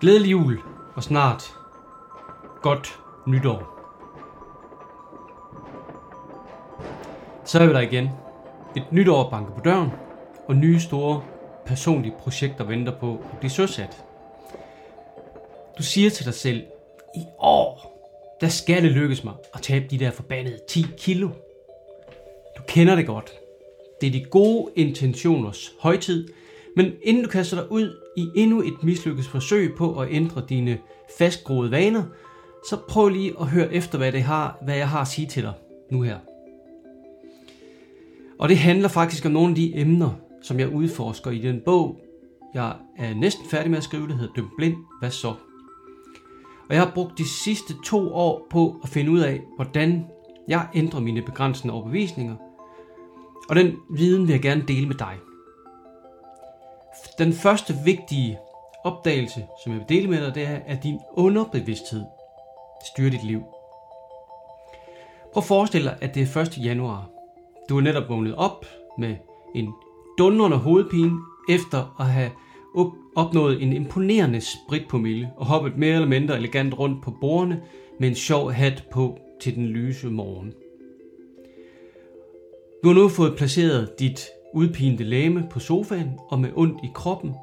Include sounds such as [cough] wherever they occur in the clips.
Glædelig jul og snart godt nytår. Så er vi der igen. Et nyt år banker på døren, og nye store personlige projekter venter på at blive søsat. Du siger til dig selv, i år, der skal det lykkes mig at tabe de der forbandede 10 kilo. Du kender det godt. Det er de gode intentioners højtid, men inden du kaster dig ud i endnu et mislykket forsøg på at ændre dine fastgroede vaner, så prøv lige at høre efter, hvad, det har, hvad jeg har at sige til dig nu her. Og det handler faktisk om nogle af de emner, som jeg udforsker i den bog, jeg er næsten færdig med at skrive, der hedder Døm Blind, hvad så? Og jeg har brugt de sidste to år på at finde ud af, hvordan jeg ændrer mine begrænsende overbevisninger. Og den viden vil jeg gerne dele med dig. Den første vigtige opdagelse, som jeg vil dele med dig, det er, at din underbevidsthed styrer dit liv. Prøv at forestille dig, at det er 1. januar. Du er netop vågnet op med en dundrende hovedpine efter at have opnået en imponerende sprit på mille og hoppet mere eller mindre elegant rundt på bordene med en sjov hat på til den lyse morgen. Du har nu fået placeret dit udpinte læme på sofaen, og med ondt i kroppen,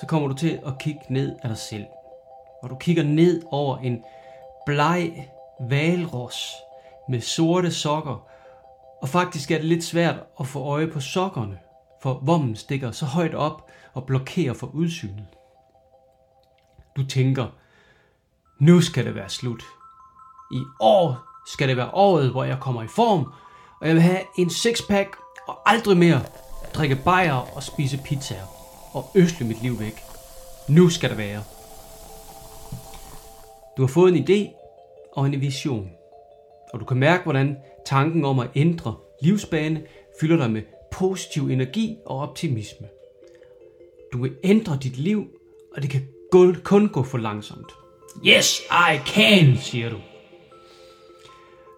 så kommer du til at kigge ned af dig selv. Og du kigger ned over en bleg valros med sorte sokker, og faktisk er det lidt svært at få øje på sokkerne, for vommen stikker så højt op og blokerer for udsynet. Du tænker, nu skal det være slut. I år skal det være året, hvor jeg kommer i form, og jeg vil have en sixpack og aldrig mere drikke bajer og spise pizzaer og øsle mit liv væk. Nu skal det være. Du har fået en idé og en vision, og du kan mærke, hvordan tanken om at ændre livsbane fylder dig med positiv energi og optimisme. Du vil ændre dit liv, og det kan kun gå for langsomt. Yes, I can, siger du.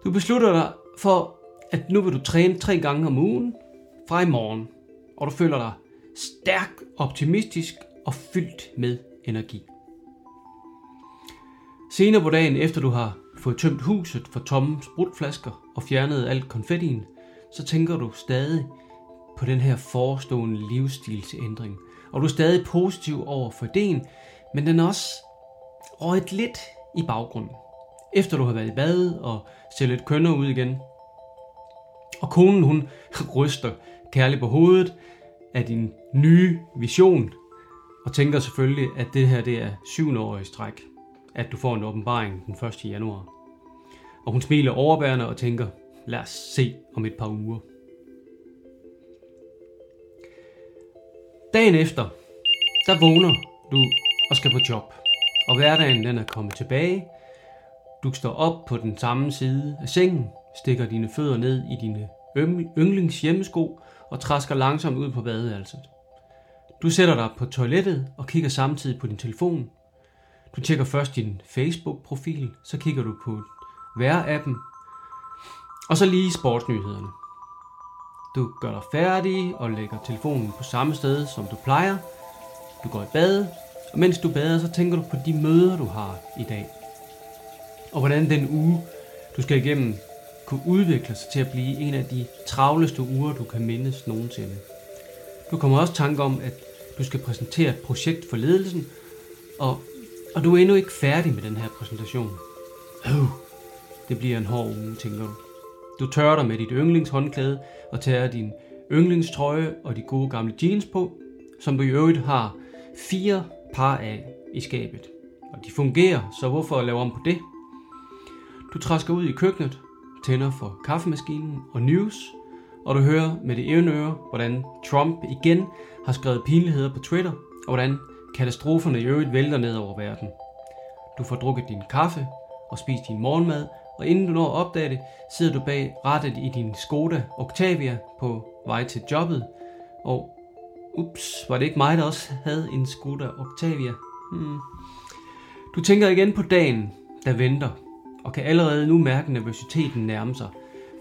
Du beslutter dig for, at nu vil du træne tre gange om ugen fra i morgen og du føler dig stærk, optimistisk og fyldt med energi. Senere på dagen, efter du har fået tømt huset for tomme sprutflasker og fjernet alt konfettien, så tænker du stadig på den her forestående livsstilsændring. Og du er stadig positiv over for ideen, men den er også røget lidt i baggrunden. Efter du har været i bad og ser lidt kønner ud igen. Og konen hun [laughs] ryster kærligt på hovedet af din nye vision, og tænker selvfølgelig, at det her det er syvende år i stræk, at du får en åbenbaring den 1. januar. Og hun smiler overbærende og tænker, lad os se om et par uger. Dagen efter, der vågner du og skal på job. Og hverdagen den er kommet tilbage. Du står op på den samme side af sengen, stikker dine fødder ned i dine yndlings hjemmesko og træsker langsomt ud på badeværelset. Du sætter dig på toilettet og kigger samtidig på din telefon. Du tjekker først din Facebook-profil, så kigger du på vejr-appen, og så lige sportsnyhederne. Du gør dig færdig og lægger telefonen på samme sted, som du plejer. Du går i bad, og mens du bader, så tænker du på de møder, du har i dag. Og hvordan den uge, du skal igennem, kunne udvikle sig til at blive en af de travleste uger, du kan mindes nogensinde. Du kommer også tanke om, at du skal præsentere et projekt for ledelsen, og, og du er endnu ikke færdig med den her præsentation. Øh, det bliver en hård uge, tænker du. Du tørrer dig med dit yndlingshåndklæde og tager din yndlingstrøje og de gode gamle jeans på, som du i øvrigt har fire par af i skabet. Og de fungerer, så hvorfor lave om på det? Du træsker ud i køkkenet tænder for kaffemaskinen og news, og du hører med det ene øre, hvordan Trump igen har skrevet pinligheder på Twitter, og hvordan katastroferne i øvrigt vælter ned over verden. Du får drukket din kaffe og spist din morgenmad, og inden du når at opdage det, sidder du bag rettet i din Skoda Octavia på vej til jobbet, og ups, var det ikke mig, der også havde en Skoda Octavia? Hmm. Du tænker igen på dagen, der venter og kan allerede nu mærke nervøsiteten nærme sig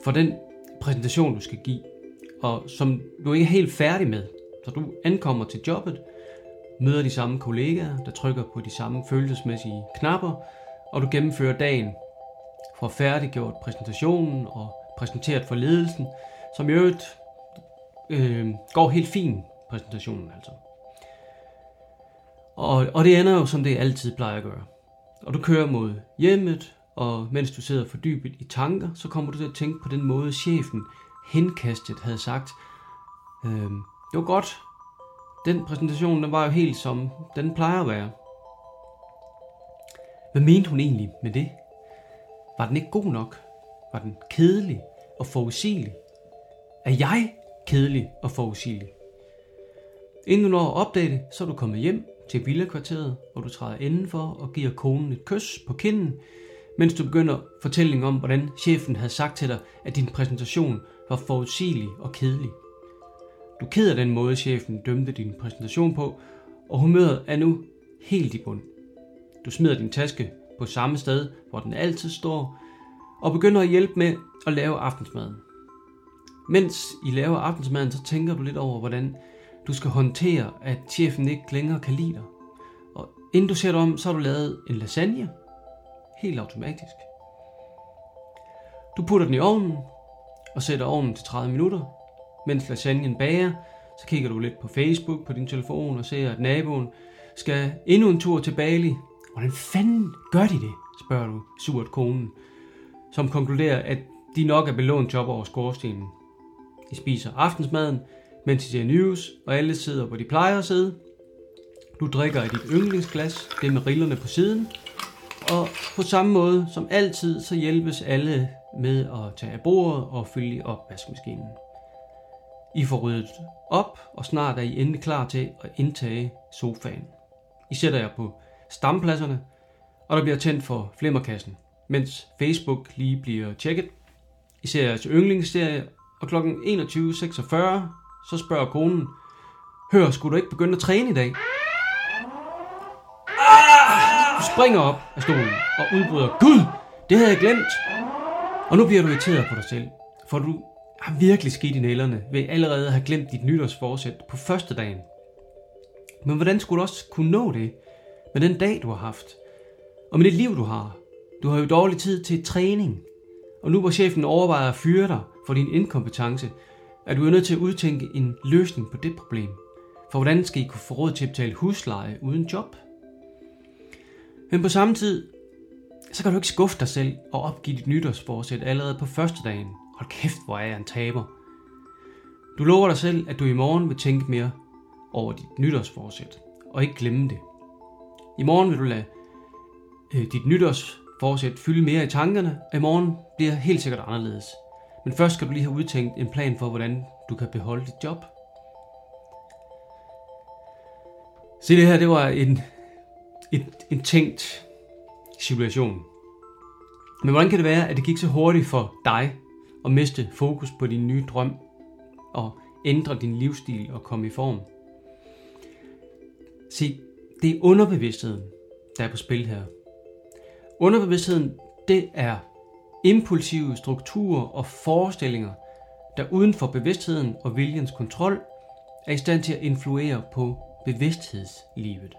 for den præsentation, du skal give, og som du ikke er helt færdig med. Så du ankommer til jobbet, møder de samme kollegaer, der trykker på de samme følelsesmæssige knapper, og du gennemfører dagen. Får færdiggjort præsentationen og præsenteret for ledelsen, som i øvrigt øh, går helt fint, præsentationen altså. Og, og det ender jo, som det altid plejer at gøre. Og du kører mod hjemmet, og mens du sidder fordybet i tanker, så kommer du til at tænke på den måde, chefen henkastet havde sagt, øh, det var godt, den præsentation den var jo helt som den plejer at være. Hvad mente hun egentlig med det? Var den ikke god nok? Var den kedelig og forudsigelig? Er jeg kedelig og forudsigelig? Inden du når at opdage det, så er du kommet hjem til villakvarteret, hvor du træder indenfor og giver konen et kys på kinden, mens du begynder fortællingen om, hvordan chefen havde sagt til dig, at din præsentation var forudsigelig og kedelig. Du keder den måde, chefen dømte din præsentation på, og humøret er nu helt i bund. Du smider din taske på samme sted, hvor den altid står, og begynder at hjælpe med at lave aftensmaden. Mens I laver aftensmaden, så tænker du lidt over, hvordan du skal håndtere, at chefen ikke længere kan lide dig. Og inden du ser dig om, så har du lavet en lasagne. Helt automatisk. Du putter den i ovnen, og sætter ovnen til 30 minutter. Mens lasagnen bager, så kigger du lidt på Facebook på din telefon og ser, at naboen skal endnu en tur til Bali. Hvordan fanden gør de det? spørger du surt konen, som konkluderer, at de nok er belånt job over skorstenen. De spiser aftensmaden, mens de ser news, og alle sidder, hvor de plejer at sidde. Du drikker i dit yndlingsglas, det med rillerne på siden, og på samme måde som altid, så hjælpes alle med at tage af bordet og fylde i opvaskemaskinen. I får ryddet op, og snart er I endelig klar til at indtage sofaen. I sætter jer på stampladserne, og der bliver tændt for flimmerkassen, mens Facebook lige bliver tjekket. I ser jeres yndlingsserie, og kl. 21.46 så spørger konen, Hør, skulle du ikke begynde at træne i dag? Du springer op af stolen og udbryder, Gud, det havde jeg glemt. Og nu bliver du irriteret på dig selv, for du har virkelig skidt i nælerne ved allerede at have glemt dit nytårsforsæt på første dagen. Men hvordan skulle du også kunne nå det med den dag, du har haft? Og med det liv, du har? Du har jo dårlig tid til træning. Og nu hvor chefen overvejer at fyre dig for din inkompetence, er du nødt til at udtænke en løsning på det problem. For hvordan skal I kunne få råd til at betale husleje uden job? Men på samme tid, så kan du ikke skuffe dig selv og opgive dit nytårsforsæt allerede på første dagen. Hold kæft, hvor er jeg en taber. Du lover dig selv, at du i morgen vil tænke mere over dit nytårsforsæt, og ikke glemme det. I morgen vil du lade øh, dit nytårsforsæt fylde mere i tankerne, og i morgen bliver helt sikkert anderledes. Men først skal du lige have udtænkt en plan for, hvordan du kan beholde dit job. Se det her, det var en, en, en tænkt situation. Men hvordan kan det være, at det gik så hurtigt for dig at miste fokus på din nye drøm og ændre din livsstil og komme i form? Se, det er underbevidstheden, der er på spil her. Underbevidstheden, det er impulsive strukturer og forestillinger, der uden for bevidstheden og viljens kontrol er i stand til at influere på bevidsthedslivet.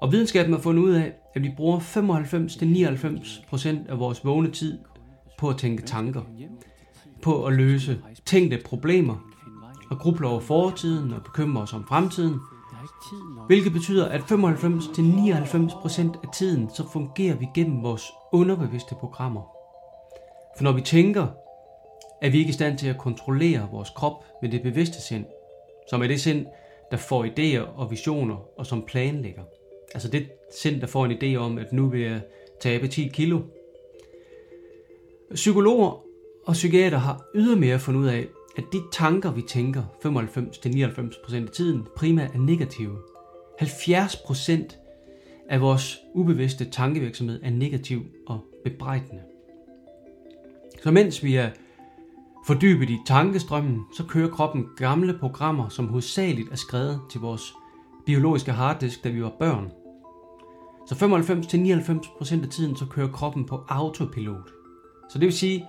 Og videnskaben har fundet ud af, at vi bruger 95-99% af vores vågne tid på at tænke tanker, på at løse tænkte problemer og gruble over fortiden og bekymre os om fremtiden, hvilket betyder, at 95-99% af tiden så fungerer vi gennem vores underbevidste programmer. For når vi tænker, er vi ikke i stand til at kontrollere vores krop med det bevidste sind, som er det sind, der får idéer og visioner og som planlægger. Altså det sind, der får en idé om, at nu vil jeg tabe 10 kilo. Psykologer og psykiater har ydermere fundet ud af, at de tanker, vi tænker 95-99% af tiden, primært er negative. 70% af vores ubevidste tankevirksomhed er negativ og bebrejdende. Så mens vi er fordybet i tankestrømmen, så kører kroppen gamle programmer, som hovedsageligt er skrevet til vores biologiske harddisk, da vi var børn. Så 95-99% af tiden, så kører kroppen på autopilot. Så det vil sige,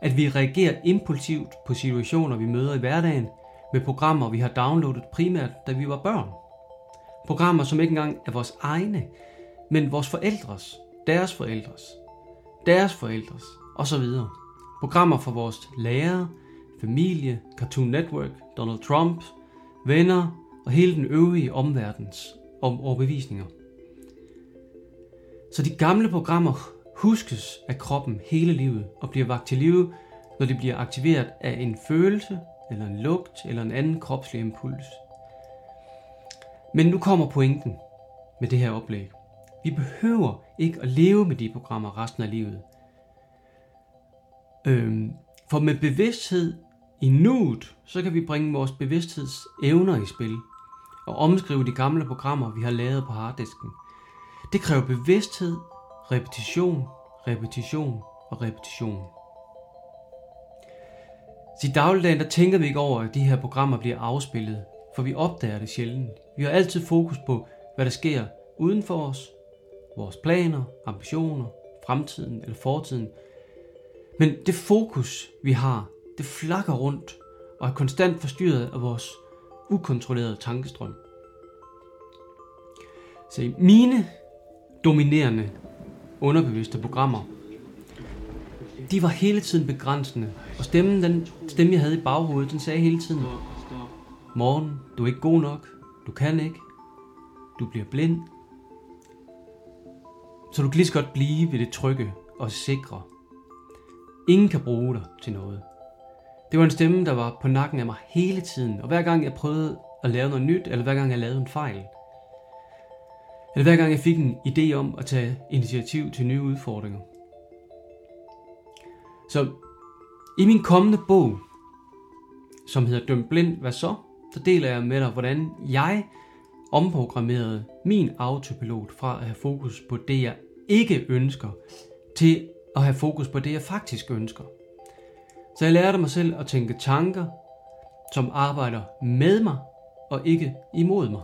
at vi reagerer impulsivt på situationer, vi møder i hverdagen, med programmer, vi har downloadet primært, da vi var børn. Programmer, som ikke engang er vores egne, men vores forældres, deres forældres, deres forældres osv. Programmer for vores lærere, familie, Cartoon Network, Donald Trump, venner og hele den øvrige omverdens om overbevisninger. Så de gamle programmer huskes af kroppen hele livet og bliver vagt til live, når de bliver aktiveret af en følelse, eller en lugt, eller en anden kropslig impuls. Men nu kommer pointen med det her oplæg. Vi behøver ikke at leve med de programmer resten af livet. Øhm, for med bevidsthed i nuet, så kan vi bringe vores bevidsthedsevner i spil og omskrive de gamle programmer, vi har lavet på harddisken. Det kræver bevidsthed, repetition, repetition og repetition. I dagligdagen, der tænker vi ikke over, at de her programmer bliver afspillet, for vi opdager det sjældent. Vi har altid fokus på, hvad der sker uden for os, vores planer, ambitioner, fremtiden eller fortiden. Men det fokus, vi har, det flakker rundt og er konstant forstyrret af vores ukontrollerede tankestrøm. Så mine dominerende underbevidste programmer, de var hele tiden begrænsende. Og stemmen, den stemme, jeg havde i baghovedet, den sagde hele tiden, Morgen, du er ikke god nok, du kan ikke, du bliver blind. Så du kan lige så godt blive ved det trygge og sikre. Ingen kan bruge dig til noget. Det var en stemme, der var på nakken af mig hele tiden, og hver gang jeg prøvede at lave noget nyt, eller hver gang jeg lavede en fejl, eller hver gang jeg fik en idé om at tage initiativ til nye udfordringer. Så i min kommende bog, som hedder Døm blind, hvad så? Så deler jeg med dig, hvordan jeg omprogrammerede min autopilot fra at have fokus på det, jeg ikke ønsker, til at have fokus på det, jeg faktisk ønsker. Så jeg lærte mig selv at tænke tanker, som arbejder med mig og ikke imod mig.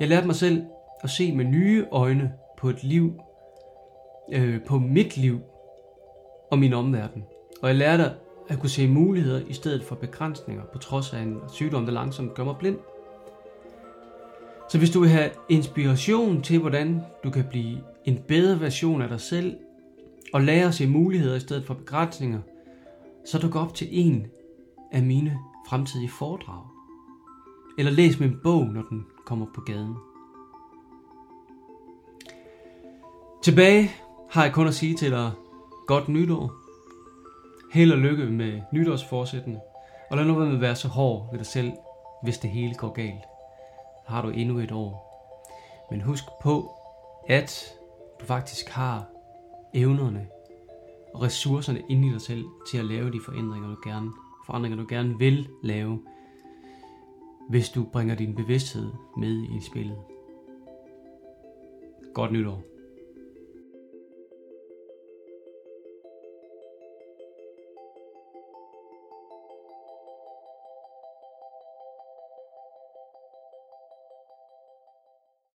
Jeg lærte mig selv at se med nye øjne på et liv, øh, på mit liv og min omverden. Og jeg lærte at kunne se muligheder i stedet for begrænsninger, på trods af en sygdom, der langsomt gør mig blind. Så hvis du vil have inspiration til, hvordan du kan blive en bedre version af dig selv, og lære at se muligheder i stedet for begrænsninger, så duk op til en af mine fremtidige foredrag. Eller læs min bog, når den kommer på gaden. Tilbage har jeg kun at sige til dig godt nytår. Held og lykke med nytårsforsættene. Og lad nu være med at være så hård ved dig selv, hvis det hele går galt. Har du endnu et år. Men husk på, at du faktisk har evnerne og ressourcerne inde i dig selv til at lave de forandringer, du gerne, forandringer, du gerne vil lave, hvis du bringer din bevidsthed med i spillet. Godt nytår.